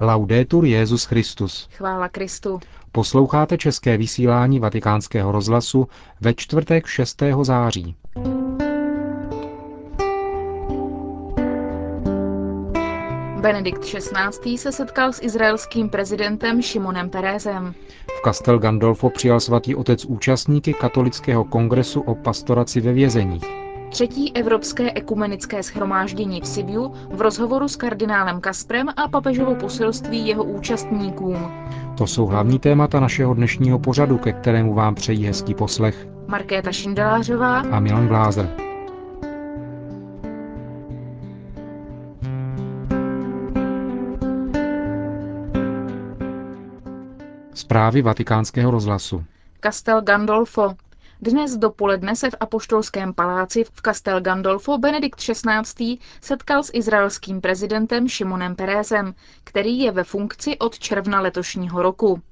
Laudetur Jezus Christus. Chvála Kristu. Posloucháte české vysílání Vatikánského rozhlasu ve čtvrtek 6. září. Benedikt XVI. se setkal s izraelským prezidentem Šimonem Perezem. V Castel Gandolfo přijal svatý otec účastníky katolického kongresu o pastoraci ve vězeních. Třetí Evropské ekumenické schromáždění v Sibiu v rozhovoru s kardinálem Kasprem a papežovo poselství jeho účastníkům. To jsou hlavní témata našeho dnešního pořadu, ke kterému vám přejí hezký poslech. Markéta Šindelářová a Milan Glázer. Zprávy vatikánského rozhlasu. Castel Gandolfo. Dnes dopoledne se v Apoštolském paláci v Castel Gandolfo Benedikt XVI. setkal s izraelským prezidentem Šimonem Perezem, který je ve funkci od června letošního roku.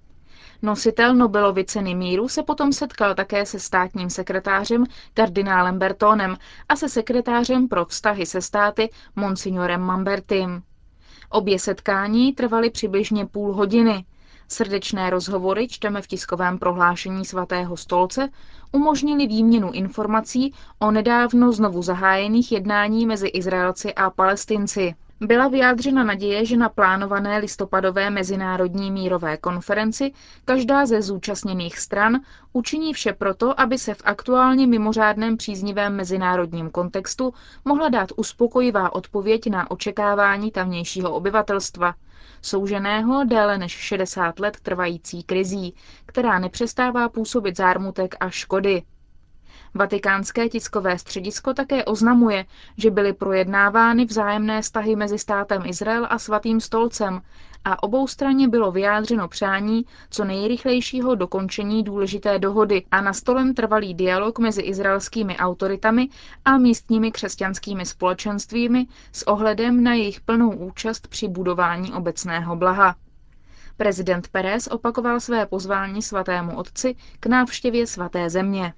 Nositel Nobelovy ceny míru se potom setkal také se státním sekretářem kardinálem Bertónem a se sekretářem pro vztahy se státy Monsignorem Mambertim. Obě setkání trvaly přibližně půl hodiny. Srdečné rozhovory, čteme v tiskovém prohlášení svatého stolce, umožnili výměnu informací o nedávno znovu zahájených jednání mezi Izraelci a Palestinci. Byla vyjádřena naděje, že na plánované listopadové mezinárodní mírové konferenci každá ze zúčastněných stran učiní vše proto, aby se v aktuálně mimořádném příznivém mezinárodním kontextu mohla dát uspokojivá odpověď na očekávání tamnějšího obyvatelstva, souženého déle než 60 let trvající krizí, která nepřestává působit zármutek a škody. Vatikánské tiskové středisko také oznamuje, že byly projednávány vzájemné vztahy mezi státem Izrael a svatým stolcem a obou straně bylo vyjádřeno přání co nejrychlejšího dokončení důležité dohody a nastolen trvalý dialog mezi izraelskými autoritami a místními křesťanskými společenstvími s ohledem na jejich plnou účast při budování obecného blaha. Prezident Pérez opakoval své pozvání svatému otci k návštěvě svaté země.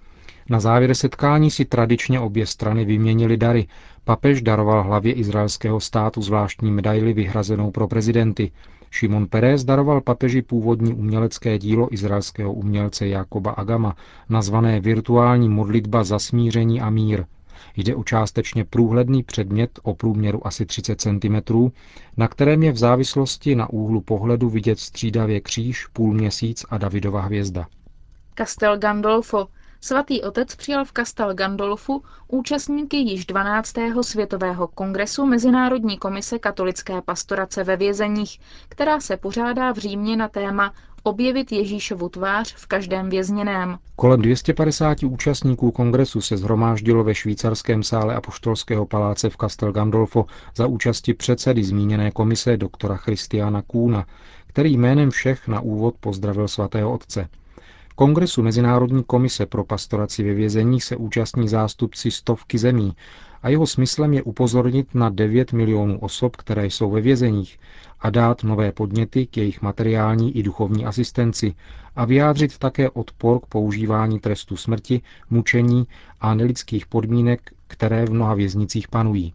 Na závěr setkání si tradičně obě strany vyměnily dary. Papež daroval hlavě izraelského státu zvláštní medaili vyhrazenou pro prezidenty. Šimon Peres daroval papeži původní umělecké dílo izraelského umělce Jakoba Agama, nazvané Virtuální modlitba za smíření a mír. Jde o částečně průhledný předmět o průměru asi 30 cm, na kterém je v závislosti na úhlu pohledu vidět střídavě kříž, půlměsíc a Davidova hvězda. Castel Gandolfo, Svatý otec přijal v Castel Gandolfu účastníky již 12. světového kongresu Mezinárodní komise katolické pastorace ve vězeních, která se pořádá v Římě na téma objevit Ježíšovu tvář v každém vězněném. Kolem 250 účastníků kongresu se zhromáždilo ve švýcarském sále Apoštolského paláce v Castel Gandolfo za účasti předsedy zmíněné komise doktora Christiana Kůna, který jménem všech na úvod pozdravil svatého otce. Kongresu Mezinárodní komise pro pastoraci ve vězeních se účastní zástupci stovky zemí a jeho smyslem je upozornit na 9 milionů osob, které jsou ve vězeních a dát nové podněty k jejich materiální i duchovní asistenci a vyjádřit také odpor k používání trestu smrti, mučení a nelidských podmínek, které v mnoha věznicích panují.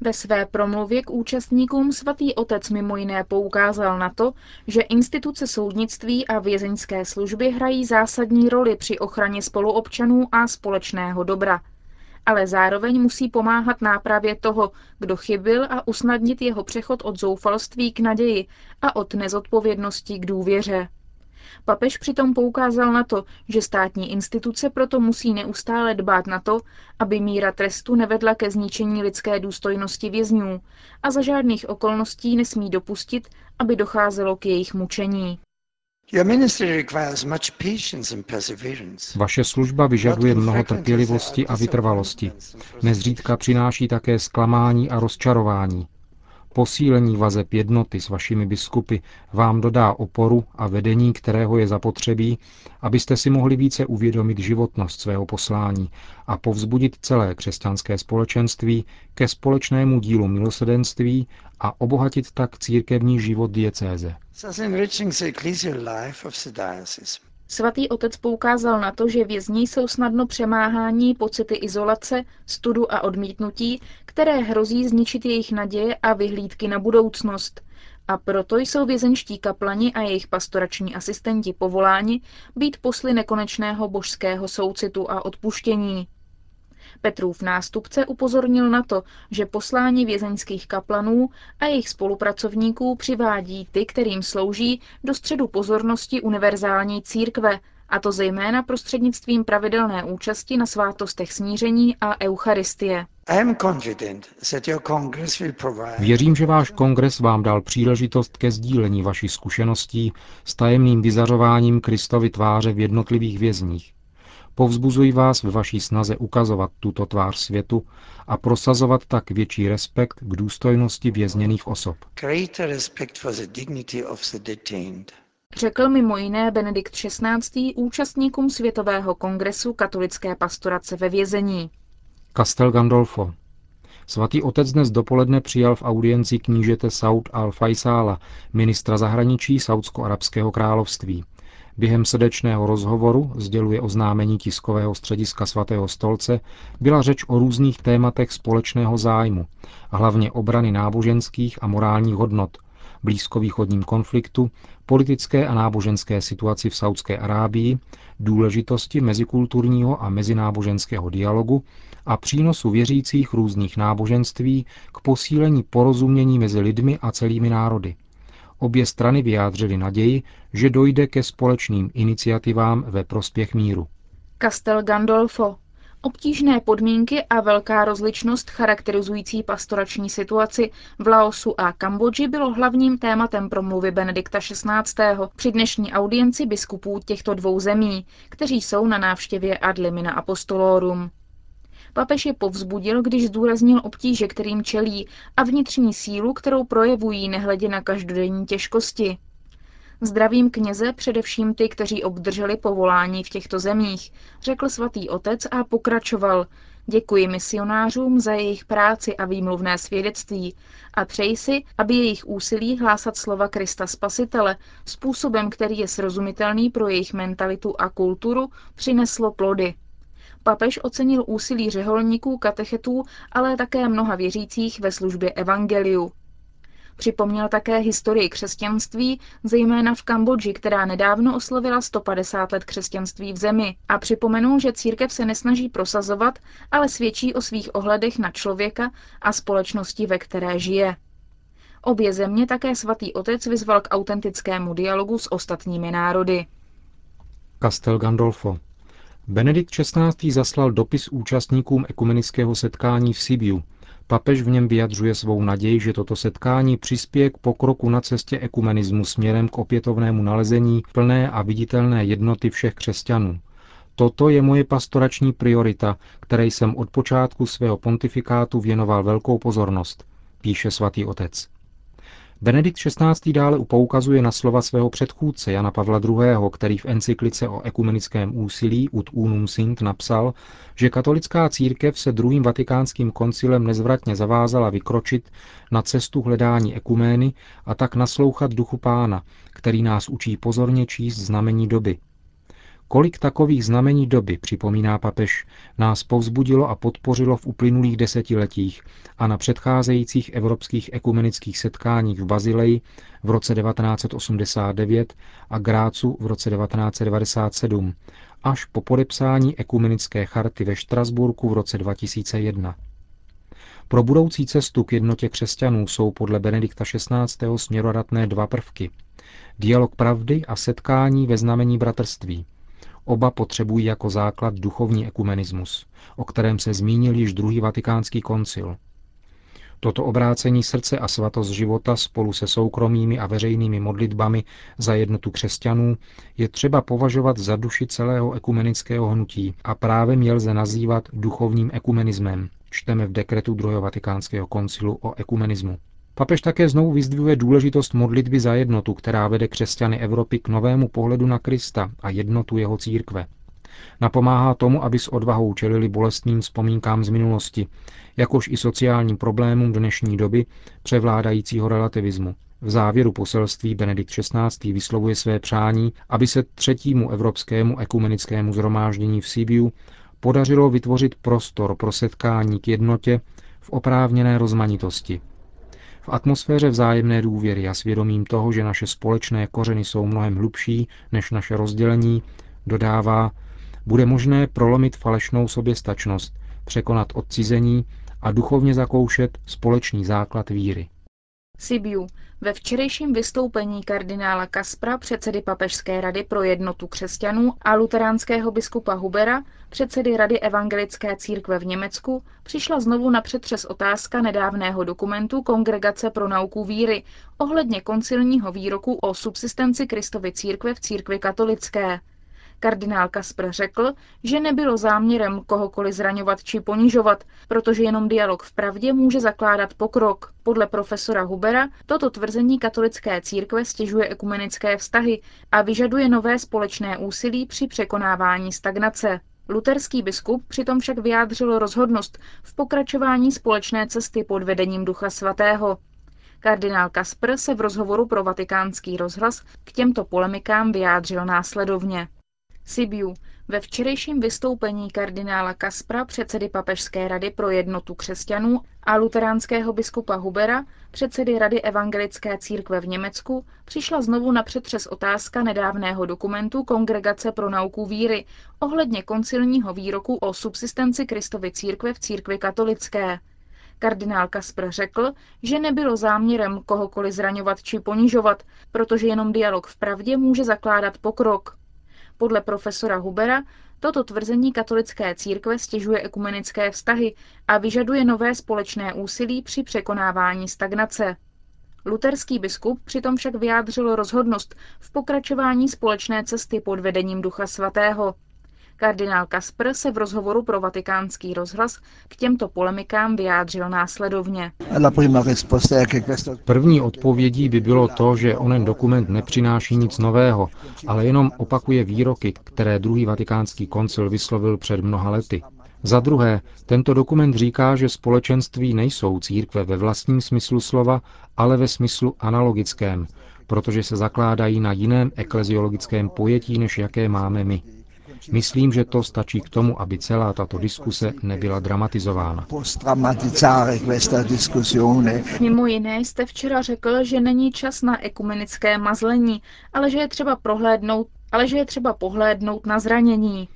Ve své promluvě k účastníkům svatý otec mimo jiné poukázal na to, že instituce soudnictví a vězeňské služby hrají zásadní roli při ochraně spoluobčanů a společného dobra. Ale zároveň musí pomáhat nápravě toho, kdo chybil a usnadnit jeho přechod od zoufalství k naději a od nezodpovědnosti k důvěře. Papež přitom poukázal na to, že státní instituce proto musí neustále dbát na to, aby míra trestu nevedla ke zničení lidské důstojnosti vězňů a za žádných okolností nesmí dopustit, aby docházelo k jejich mučení. Vaše služba vyžaduje mnoho trpělivosti a vytrvalosti. Nezřídka přináší také zklamání a rozčarování. Posílení vazeb jednoty s vašimi biskupy vám dodá oporu a vedení, kterého je zapotřebí, abyste si mohli více uvědomit životnost svého poslání a povzbudit celé křesťanské společenství ke společnému dílu milosedenství a obohatit tak církevní život diecéze. Svatý otec poukázal na to, že vězni jsou snadno přemáhání pocity izolace, studu a odmítnutí, které hrozí zničit jejich naděje a vyhlídky na budoucnost. A proto jsou vězenští kaplani a jejich pastorační asistenti povoláni být posly nekonečného božského soucitu a odpuštění. Petrův nástupce upozornil na to, že poslání vězeňských kaplanů a jejich spolupracovníků přivádí ty, kterým slouží, do středu pozornosti univerzální církve, a to zejména prostřednictvím pravidelné účasti na svátostech smíření a Eucharistie. Věřím, že váš kongres vám dal příležitost ke sdílení vašich zkušeností s tajemným vyzařováním Kristovy tváře v jednotlivých vězních. Povzbuzuji vás ve vaší snaze ukazovat tuto tvář světu a prosazovat tak větší respekt k důstojnosti vězněných osob. Řekl mimo jiné Benedikt XVI. účastníkům Světového kongresu katolické pastorace ve vězení. Castel Gandolfo. Svatý otec dnes dopoledne přijal v audienci knížete Saud al-Faisala, ministra zahraničí Saudsko-arabského království. Během srdečného rozhovoru, sděluje oznámení tiskového střediska svatého stolce, byla řeč o různých tématech společného zájmu, hlavně obrany náboženských a morálních hodnot, blízkovýchodním konfliktu, politické a náboženské situaci v Saudské Arábii, důležitosti mezikulturního a mezináboženského dialogu a přínosu věřících různých náboženství k posílení porozumění mezi lidmi a celými národy. Obě strany vyjádřily naději, že dojde ke společným iniciativám ve prospěch míru. Castel Gandolfo. Obtížné podmínky a velká rozličnost charakterizující pastorační situaci v Laosu a Kambodži bylo hlavním tématem promluvy Benedikta XVI. při dnešní audienci biskupů těchto dvou zemí, kteří jsou na návštěvě ad limina apostolorum. Papež je povzbudil, když zdůraznil obtíže, kterým čelí a vnitřní sílu, kterou projevují nehledě na každodenní těžkosti. Zdravím kněze, především ty, kteří obdrželi povolání v těchto zemích, řekl svatý otec a pokračoval. Děkuji misionářům za jejich práci a výmluvné svědectví a přeji si, aby jejich úsilí hlásat slova Krista Spasitele způsobem, který je srozumitelný pro jejich mentalitu a kulturu, přineslo plody. Papež ocenil úsilí řeholníků, katechetů, ale také mnoha věřících ve službě evangeliu. Připomněl také historii křesťanství, zejména v Kambodži, která nedávno oslovila 150 let křesťanství v zemi a připomenul, že církev se nesnaží prosazovat, ale svědčí o svých ohledech na člověka a společnosti, ve které žije. Obě země také svatý otec vyzval k autentickému dialogu s ostatními národy. Castel Gandolfo. Benedikt XVI. zaslal dopis účastníkům ekumenického setkání v Sibiu. Papež v něm vyjadřuje svou naději, že toto setkání přispěje k pokroku na cestě ekumenismu směrem k opětovnému nalezení plné a viditelné jednoty všech křesťanů. Toto je moje pastorační priorita, které jsem od počátku svého pontifikátu věnoval velkou pozornost, píše svatý otec. Benedikt XVI. dále upoukazuje na slova svého předchůdce Jana Pavla II., který v encyklice o ekumenickém úsilí Ut unum sint napsal, že katolická církev se druhým vatikánským koncilem nezvratně zavázala vykročit na cestu hledání ekumény a tak naslouchat duchu pána, který nás učí pozorně číst znamení doby, Kolik takových znamení doby, připomíná papež, nás povzbudilo a podpořilo v uplynulých desetiletích a na předcházejících evropských ekumenických setkáních v Bazileji v roce 1989 a Grácu v roce 1997, až po podepsání ekumenické charty ve Štrasburku v roce 2001. Pro budoucí cestu k jednotě křesťanů jsou podle Benedikta XVI. směrodatné dva prvky. Dialog pravdy a setkání ve znamení bratrství – Oba potřebují jako základ duchovní ekumenismus, o kterém se zmínil již druhý vatikánský koncil. Toto obrácení srdce a svatost života spolu se soukromými a veřejnými modlitbami za jednotu křesťanů je třeba považovat za duši celého ekumenického hnutí a právě měl lze nazývat duchovním ekumenismem, čteme v dekretu druhého vatikánského koncilu o ekumenismu. Papež také znovu vyzdvihuje důležitost modlitby za jednotu, která vede křesťany Evropy k novému pohledu na Krista a jednotu jeho církve. Napomáhá tomu, aby s odvahou čelili bolestným vzpomínkám z minulosti, jakož i sociálním problémům dnešní doby převládajícího relativismu. V závěru poselství Benedikt XVI. vyslovuje své přání, aby se třetímu evropskému ekumenickému zhromáždění v Sibiu podařilo vytvořit prostor pro setkání k jednotě v oprávněné rozmanitosti, V atmosféře vzájemné důvěry a svědomím toho, že naše společné kořeny jsou mnohem hlubší než naše rozdělení, dodává, bude možné prolomit falešnou soběstačnost, překonat odcizení a duchovně zakoušet společný základ víry. Sibiu. Ve včerejším vystoupení kardinála Kaspra, předsedy Papežské rady pro jednotu křesťanů a luteránského biskupa Hubera, předsedy Rady evangelické církve v Německu, přišla znovu na přetřes otázka nedávného dokumentu Kongregace pro nauku víry ohledně koncilního výroku o subsistenci Kristovy církve v církvi katolické. Kardinál Kasper řekl, že nebylo záměrem kohokoliv zraňovat či ponižovat, protože jenom dialog v pravdě může zakládat pokrok. Podle profesora Hubera toto tvrzení katolické církve stěžuje ekumenické vztahy a vyžaduje nové společné úsilí při překonávání stagnace. Luterský biskup přitom však vyjádřil rozhodnost v pokračování společné cesty pod vedením Ducha Svatého. Kardinál Kasper se v rozhovoru pro vatikánský rozhlas k těmto polemikám vyjádřil následovně. Sibiu. Ve včerejším vystoupení kardinála Kaspra, předsedy Papežské rady pro jednotu křesťanů a luteránského biskupa Hubera, předsedy Rady evangelické církve v Německu, přišla znovu na přetřes otázka nedávného dokumentu Kongregace pro nauku víry ohledně koncilního výroku o subsistenci Kristovy církve v církvi katolické. Kardinál Kaspr řekl, že nebylo záměrem kohokoliv zraňovat či ponižovat, protože jenom dialog v pravdě může zakládat pokrok. Podle profesora Hubera toto tvrzení katolické církve stěžuje ekumenické vztahy a vyžaduje nové společné úsilí při překonávání stagnace. Luterský biskup přitom však vyjádřil rozhodnost v pokračování společné cesty pod vedením Ducha Svatého. Kardinál Kasper se v rozhovoru pro vatikánský rozhlas k těmto polemikám vyjádřil následovně. První odpovědí by bylo to, že onen dokument nepřináší nic nového, ale jenom opakuje výroky, které druhý vatikánský koncil vyslovil před mnoha lety. Za druhé, tento dokument říká, že společenství nejsou církve ve vlastním smyslu slova, ale ve smyslu analogickém, protože se zakládají na jiném ekleziologickém pojetí, než jaké máme my. Myslím, že to stačí k tomu, aby celá tato diskuse nebyla dramatizována. Mimo jiné jste včera řekl, že není čas na ekumenické mazlení, ale že je třeba prohlédnout ale že je třeba pohlédnout na zranění.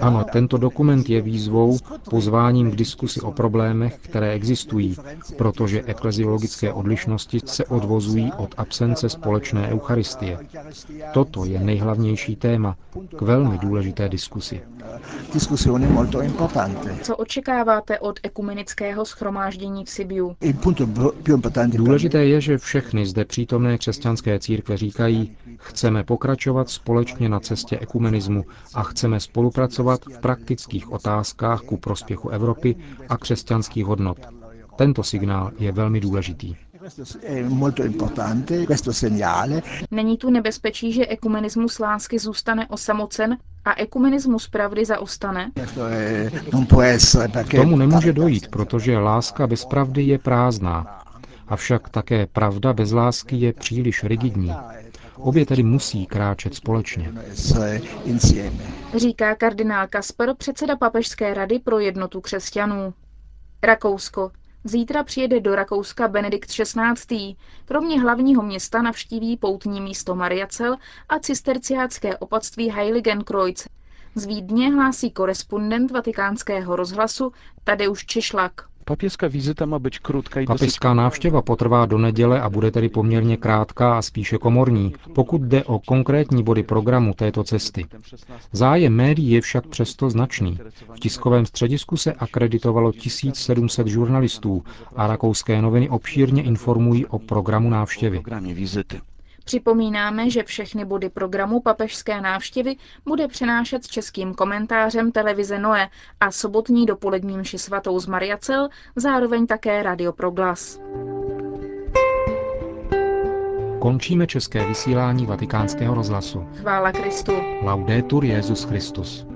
Ano, tento dokument je výzvou, pozváním k diskusi o problémech, které existují, protože ekleziologické odlišnosti se odvozují od absence společné eucharistie. Toto je nejhlavnější téma k velmi důležité diskusi. Co očekáváte od ekumenického schromáždění v Sibiu? Důležité je, že všechny zde přítomné křesťanské církve říkají, chceme pokračovat společně na cestě ekumenismu a chceme spolupracovat v praktických otázkách ku prospěchu Evropy a křesťanských hodnot. Tento signál je velmi důležitý. Není tu nebezpečí, že ekumenismus lásky zůstane osamocen a ekumenismus pravdy zaostane? K tomu nemůže dojít, protože láska bez pravdy je prázdná. Avšak také pravda bez lásky je příliš rigidní. Obě tedy musí kráčet společně. Říká kardinál Kasper, předseda Papežské rady pro jednotu křesťanů. Rakousko. Zítra přijede do Rakouska Benedikt XVI. Kromě hlavního města navštíví poutní místo Mariacel a cisterciácké opatství Heiligenkreuz. Z Vídně hlásí korespondent vatikánského rozhlasu Tadeusz Čišlak. Papieská vizita má být krutká. Papežská návštěva potrvá do neděle a bude tedy poměrně krátká a spíše komorní, pokud jde o konkrétní body programu této cesty. Zájem médií je však přesto značný. V tiskovém středisku se akreditovalo 1700 žurnalistů a rakouské noviny obšírně informují o programu návštěvy. Připomínáme, že všechny body programu papežské návštěvy bude přenášet s českým komentářem televize Noe a sobotní dopolední mši svatou z Mariacel, zároveň také Radio Proglas. Končíme české vysílání vatikánského rozhlasu. Chvála Kristu. Laudetur Jezus Christus.